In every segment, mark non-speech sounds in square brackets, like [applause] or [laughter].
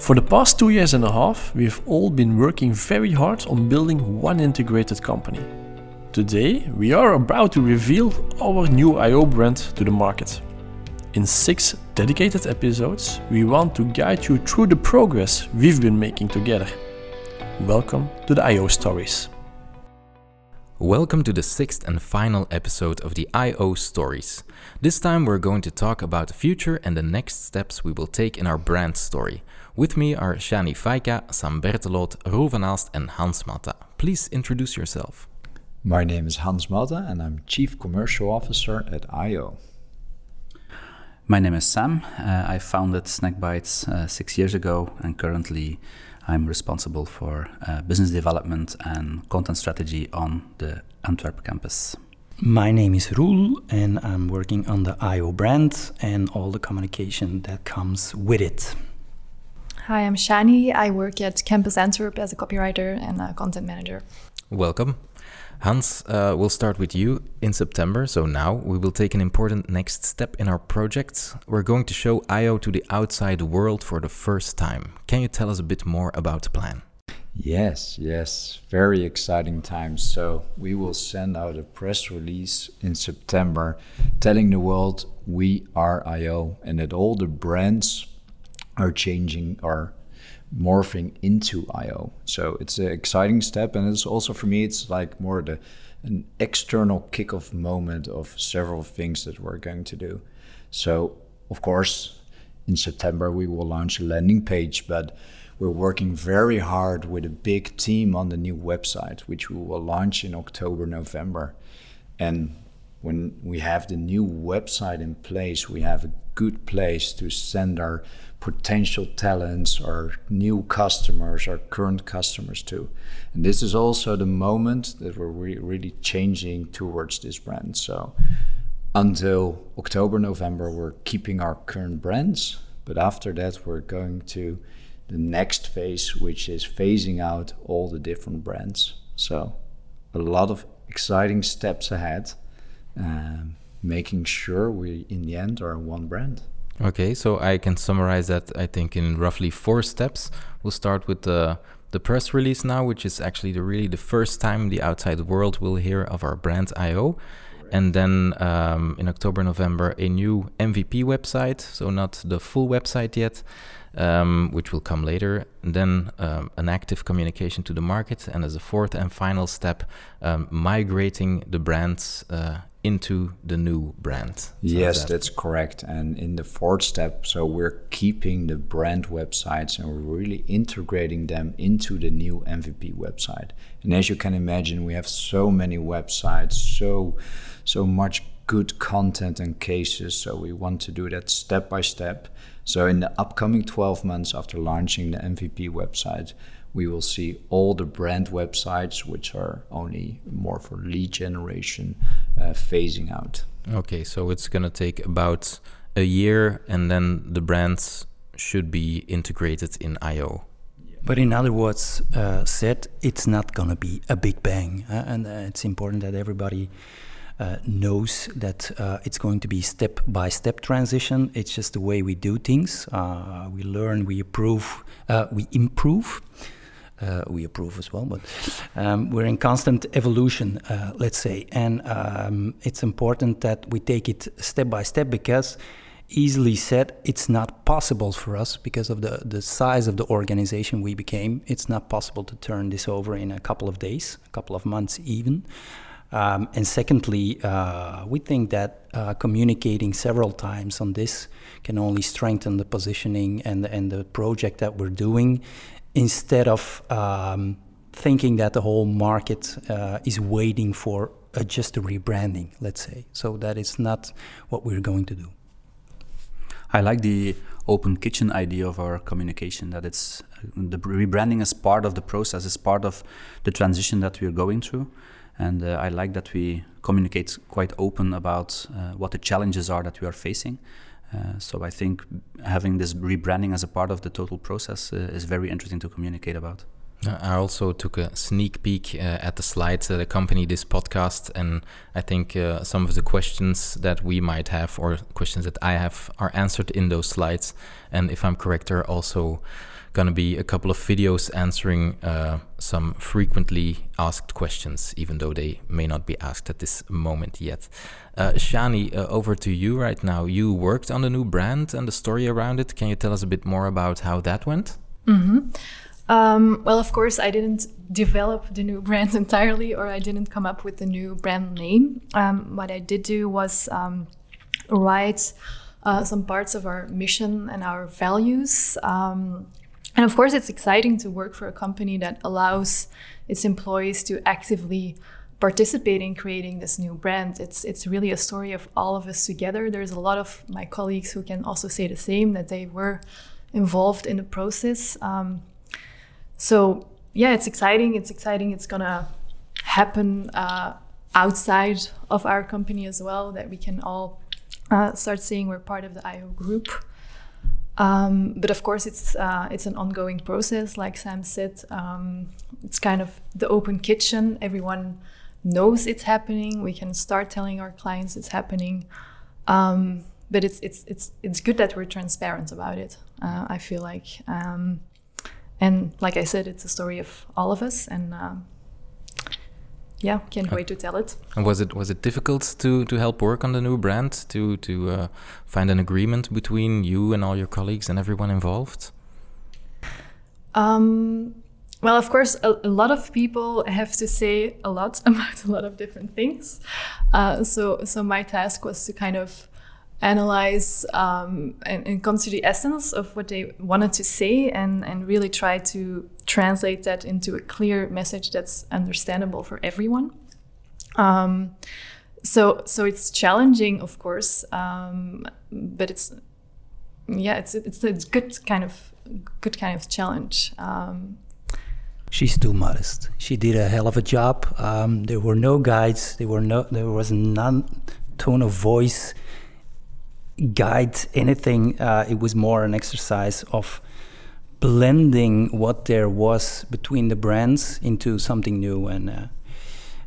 For the past two years and a half, we've all been working very hard on building one integrated company. Today, we are about to reveal our new IO brand to the market. In six dedicated episodes, we want to guide you through the progress we've been making together. Welcome to the IO Stories. Welcome to the sixth and final episode of the IO Stories. This time we're going to talk about the future and the next steps we will take in our brand story. With me are Shani Faika, Sam Bertelot, Roel van Aalst, and Hans Matta. Please introduce yourself. My name is Hans Matta and I'm Chief Commercial Officer at IO. My name is Sam. Uh, I founded Snackbites uh, six years ago and currently I'm responsible for uh, business development and content strategy on the Antwerp campus. My name is Roel, and I'm working on the IO brand and all the communication that comes with it. Hi, I'm Shani. I work at Campus Antwerp as a copywriter and a content manager. Welcome. Hans, uh, we'll start with you in September. So now we will take an important next step in our project. We're going to show IO to the outside world for the first time. Can you tell us a bit more about the plan? Yes, yes, very exciting times. So we will send out a press release in September telling the world we are IO and that all the brands are changing are morphing into IO. So it's an exciting step, and it's also for me, it's like more the an external kickoff moment of several things that we're going to do. So of course, in September we will launch a landing page, but we're working very hard with a big team on the new website, which we will launch in October, November. And when we have the new website in place, we have a good place to send our potential talents, our new customers, our current customers to. And this is also the moment that we're re- really changing towards this brand. So until October, November, we're keeping our current brands, but after that, we're going to the next phase, which is phasing out all the different brands. So a lot of exciting steps ahead, um, making sure we, in the end, are one brand. Okay, so I can summarize that I think in roughly four steps. We'll start with the the press release now, which is actually the really the first time the outside world will hear of our brand IO. And then um, in October, November, a new MVP website. So not the full website yet, um, which will come later. And then um, an active communication to the market. And as a fourth and final step, um, migrating the brands uh, into the new brand. So yes, that that's correct. And in the fourth step, so we're keeping the brand websites and we're really integrating them into the new MVP website. And as you can imagine, we have so many websites, so so much good content and cases. So we want to do that step by step. So in the upcoming 12 months after launching the MVP website, we will see all the brand websites, which are only more for lead generation, uh, phasing out. Okay, so it's going to take about a year, and then the brands should be integrated in IO. But in other words, uh, said it's not going to be a big bang, uh, and uh, it's important that everybody uh, knows that uh, it's going to be step by step transition. It's just the way we do things. Uh, we learn, we improve, uh, we improve. Uh, we approve as well, but um, we're in constant evolution, uh, let's say, and um, it's important that we take it step by step because easily said it's not possible for us because of the, the size of the organization we became. It's not possible to turn this over in a couple of days a couple of months even. Um, and secondly, uh, we think that uh, communicating several times on this can only strengthen the positioning and, and the project that we're doing instead of um, thinking that the whole market uh, is waiting for uh, just a rebranding, let's say. So that is not what we're going to do. I like the open kitchen idea of our communication that it's the rebranding is part of the process, is part of the transition that we're going through and uh, I like that we communicate quite open about uh, what the challenges are that we are facing. Uh, so I think having this rebranding as a part of the total process uh, is very interesting to communicate about. I also took a sneak peek uh, at the slides that accompany this podcast, and I think uh, some of the questions that we might have, or questions that I have, are answered in those slides. And if I'm correct, are also going to be a couple of videos answering uh, some frequently asked questions, even though they may not be asked at this moment yet. Uh, Shani, uh, over to you right now. You worked on the new brand and the story around it. Can you tell us a bit more about how that went? Mm-hmm. Um, well, of course, I didn't develop the new [laughs] brand entirely, or I didn't come up with the new brand name. Um, what I did do was um, write uh, some parts of our mission and our values. Um, and of course, it's exciting to work for a company that allows its employees to actively participate in creating this new brand. It's it's really a story of all of us together. There's a lot of my colleagues who can also say the same that they were involved in the process. Um, so yeah, it's exciting. It's exciting. It's gonna happen uh, outside of our company as well. That we can all uh, start seeing we're part of the IO group. Um, but of course, it's uh, it's an ongoing process. Like Sam said, um, it's kind of the open kitchen. Everyone knows it's happening. We can start telling our clients it's happening. Um, but it's it's it's it's good that we're transparent about it. Uh, I feel like. Um, and like I said, it's a story of all of us, and uh, yeah, can't wait to tell it. And was it was it difficult to to help work on the new brand to to uh, find an agreement between you and all your colleagues and everyone involved? Um, well, of course, a, a, lot of people have to say a lot [laughs] about a lot of different things. Uh, so, so my task was to kind of analyze um, and, and, come to the essence of what they wanted to say and, and really try to translate that into a clear message that's understandable for everyone. Um, so so it's challenging, of course, um, but it's yeah, it's it's a good kind of good kind of challenge. Um, She's too modest. She did a hell of a job. Um, there were no guides. There were no. There was none tone of voice guide anything. Uh, it was more an exercise of blending what there was between the brands into something new. And uh,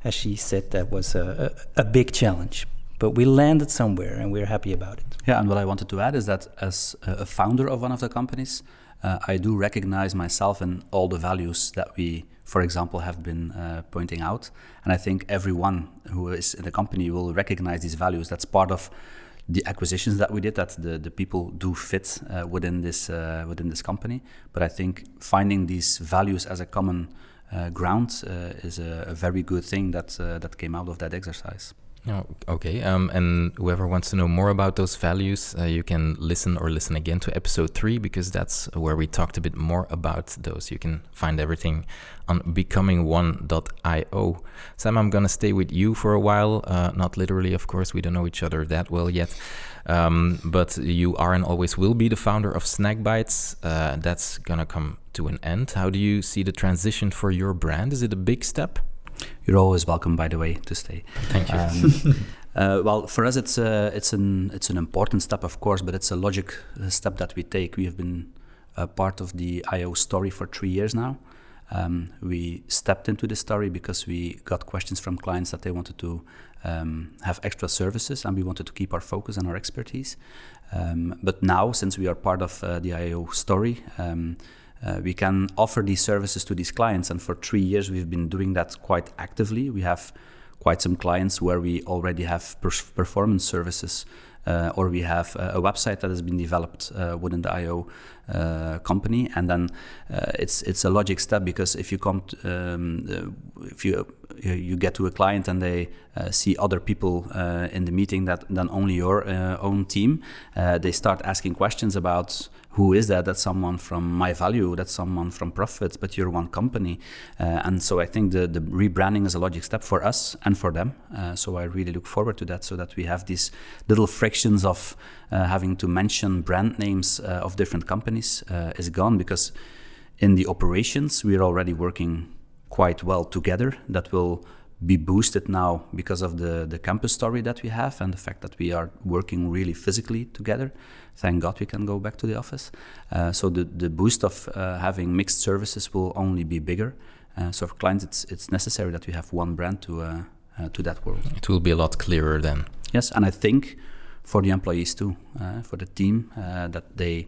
as she said, that was a, a, a, big challenge. But we landed somewhere and we're happy about it. Yeah, and what I wanted to add is that as a founder of one of the companies, uh, I do recognize myself in all the values that we, for example, have been uh, pointing out. And I think everyone who is in the company will recognize these values. That's part of the acquisitions that we did that the, the people do fit uh, within this uh, within this company. But I think finding these values as a common uh, ground uh, is a, a, very good thing that uh, that came out of that exercise. Oh, okay. Um, and whoever wants to know more about those values, uh, you can listen or listen again to episode three because that's where we talked a bit more about those. You can find everything on becoming1.io. Sam, I'm going to stay with you for a while. Uh, not literally, of course, we don't know each other that well yet. Um, but you are and always will be the founder of Snack Bites. Uh, that's going to come to an end. How do you see the transition for your brand? Is it a big step? You're always welcome, by the way, to stay. Thank you. Um, [laughs] uh, well, for us, it's a, it's an it's an important step, of course, but it's a logic uh, step that we take. We have been a part of the IO story for three years now. Um, we stepped into the story because we got questions from clients that they wanted to um, have extra services, and we wanted to keep our focus and our expertise. Um, but now, since we are part of uh, the IO story, um, uh, we can offer these services to these clients. And for three years, we've been doing that quite actively. We have quite some clients where we already have per- performance services. Uh, or we have a, a, website that has been developed uh, within the IO uh, company, and then uh, it's it's a logic step because if you come, to, um, uh, if you you get to a client and they see other people in the meeting that than only your own team, they start asking questions about who is that? That's someone from my value. That's someone from Profits, but you're one company. Uh, and so I think the, the rebranding is a logic step for us and for them. Uh, so I really look forward to that so that we have these little frictions of uh, having to mention brand names uh, of different companies uh, is gone because in the operations, we're already working quite well together. That will be boosted now because of the, the campus story that we have and the fact that we are working really physically together. Thank God we can go back to the office. Uh, so the, the boost of uh, having mixed services will only be bigger. Uh, so for clients, it's it's necessary that we have one brand to uh, uh, to that world. It will be a lot clearer then. Yes, and I think for the employees too, uh, for the team, that they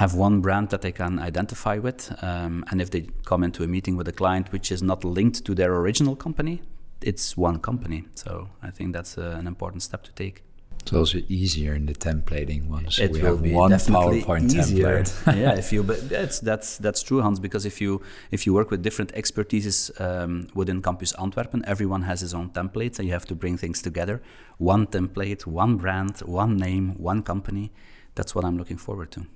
have one brand that they can identify with. Um, and if they come into a meeting with a client which is not linked to their original company, it's one company. So I think that's uh, an important step to take. It's also easier in the templating ones. It we will have be one PowerPoint easier. template. [laughs] yeah, if you but that's that's that's true, Hans. Because if you if you work with different expertises um, within Campus Antwerpen, everyone has his own templates, and you have to bring things together. One template, one brand, one name, one company. That's what I'm looking forward to.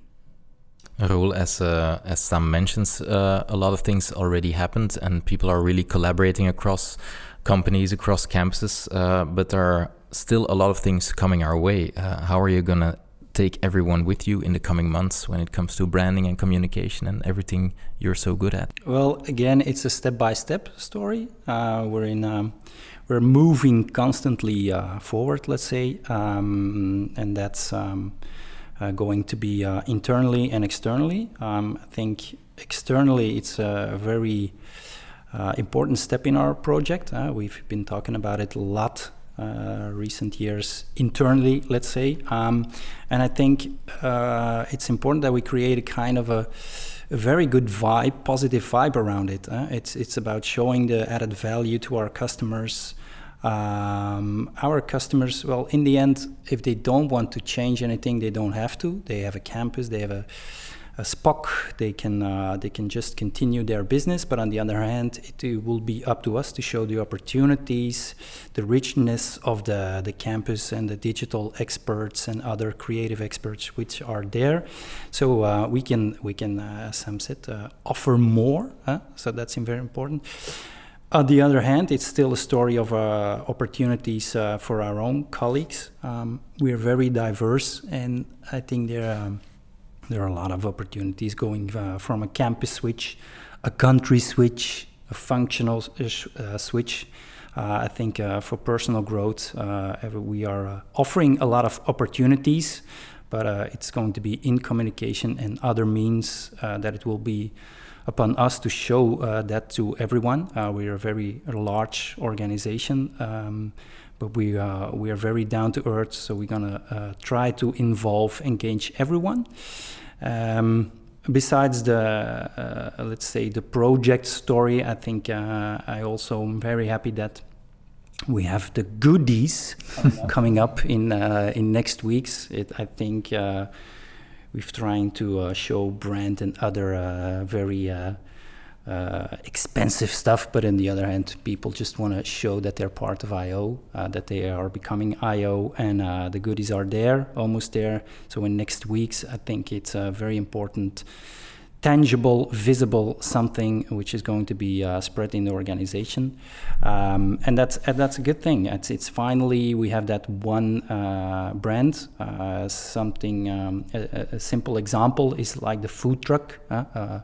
Roel, as uh, as Sam mentions, uh, a lot of things already happened, and people are really collaborating across companies, across campuses. Uh, but there are still a lot of things coming our way. Uh, how are you gonna take everyone with you in the coming months when it comes to branding and communication and everything you're so good at? Well, again, it's a step-by-step story. Uh, we're in. Um, we're moving constantly uh, forward, let's say, um, and that's um, going to be uh, internally and externally. Um, I think externally it's a very uh, important step in our project. Uh, we've been talking about it a lot uh, recent years internally, let's say, um, and I think uh, it's important that we create a kind of a, a very good vibe, positive vibe around it. it's it's about showing the added value to our customers. Um, our customers, well, in the end, if they don't want to change anything, they don't have to. They have a campus, they have a, a SPOC, they can uh, they can just continue their business. But on the other hand, it, it, will be up to us to show the opportunities, the richness of the the campus and the digital experts and other creative experts which are there. So uh, we can we can, uh, as Sam said, uh, offer more. Huh? So that's very important. On the other hand, it's still a story of uh, opportunities uh, for our own colleagues. Um, we're very diverse, and I think there, um, there are a lot of opportunities going uh, from a campus switch, a country switch, a functional uh, switch. Uh, I think uh, for personal growth, we are offering a lot of opportunities, but it's going to be in communication and other means that it will be upon us to show uh, that to everyone. Uh, we are a very large organization, um, but we uh, we are very down to earth. So we're gonna uh, try to involve, engage everyone. Um, besides the uh, let's say the project story, I think uh, I also am very happy that we have the goodies coming up, [laughs] coming up in in next weeks. It, I think we've trying to uh, show brand and other uh, very uh, expensive stuff, but on the other hand, people just want to show that they're part of IO, that they are becoming IO, and the goodies are there, almost there. So in next weeks, I think it's very important tangible, visible something which is going to be uh, spread in the organization, um, and that's uh, that's a good thing. It's, it's finally we have that one uh, brand. Uh, something um, a, a, simple example is like the food truck. Uh, uh,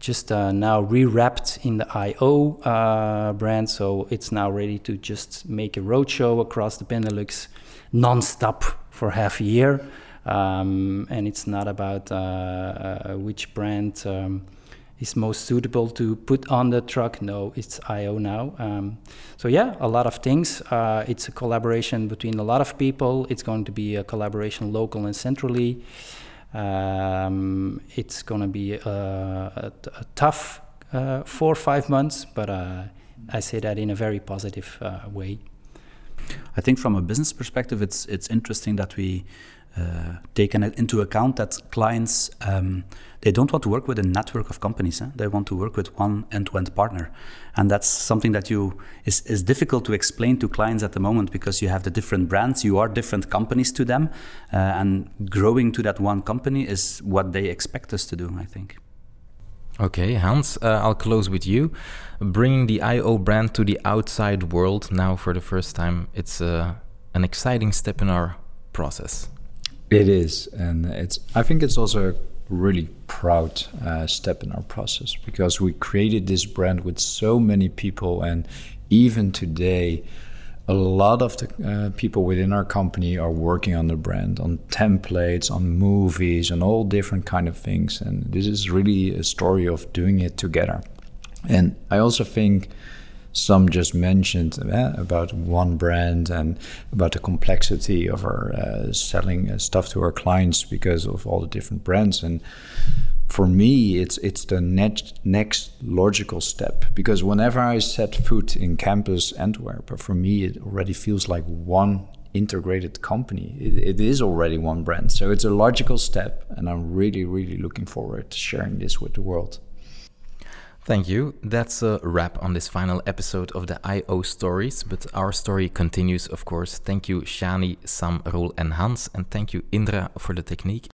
just now rewrapped in the IO brand, so it's now ready to just make a roadshow across the Benelux, non-stop for half a year. Um, and it's not about uh, uh, which brand um, is most suitable to put on the truck. No, it's IO now. Um, so yeah, a lot of things. Uh, it's a collaboration between a lot of people. It's going to be a collaboration local and centrally. Um, it's going to be a, a, a tough uh, four or five months, but uh, I say that in a very positive uh, way. I think from a business perspective, it's it's interesting that we uh, taken into account that clients um, they don't want to work with a network of companies. Eh? They want to work with one end-to-end partner, and that's something that you is, is difficult to explain to clients at the moment because you have the different brands, you are different companies to them, uh, and growing to that one company is what they expect us to do. I think. Okay, Hans, uh, I'll close with you. Bringing the IO brand to the outside world now for the first time, it's uh, an exciting step in our process. It is, and it's. I think it's also a really proud uh, step in our process because we created this brand with so many people, and even today, a lot of the uh, people within our company are working on the brand, on templates, on movies, on all different kind of things. And this is really a story of doing it together. And I also think Sam just mentioned uh, about one brand and about the complexity of our uh, selling uh, stuff to our clients because of all the different brands. And for me it's it's the next next logical step because whenever I set foot in campus Antwerp for me it already feels like one integrated company. It, it is already one brand. So it's a logical step and I'm really really looking forward to sharing this with the world Thank you. That's a wrap on this final episode of the IO stories, but our story continues, of course. Thank you, Shani, Sam, Roel, and Hans, and thank you, Indra, for the technique.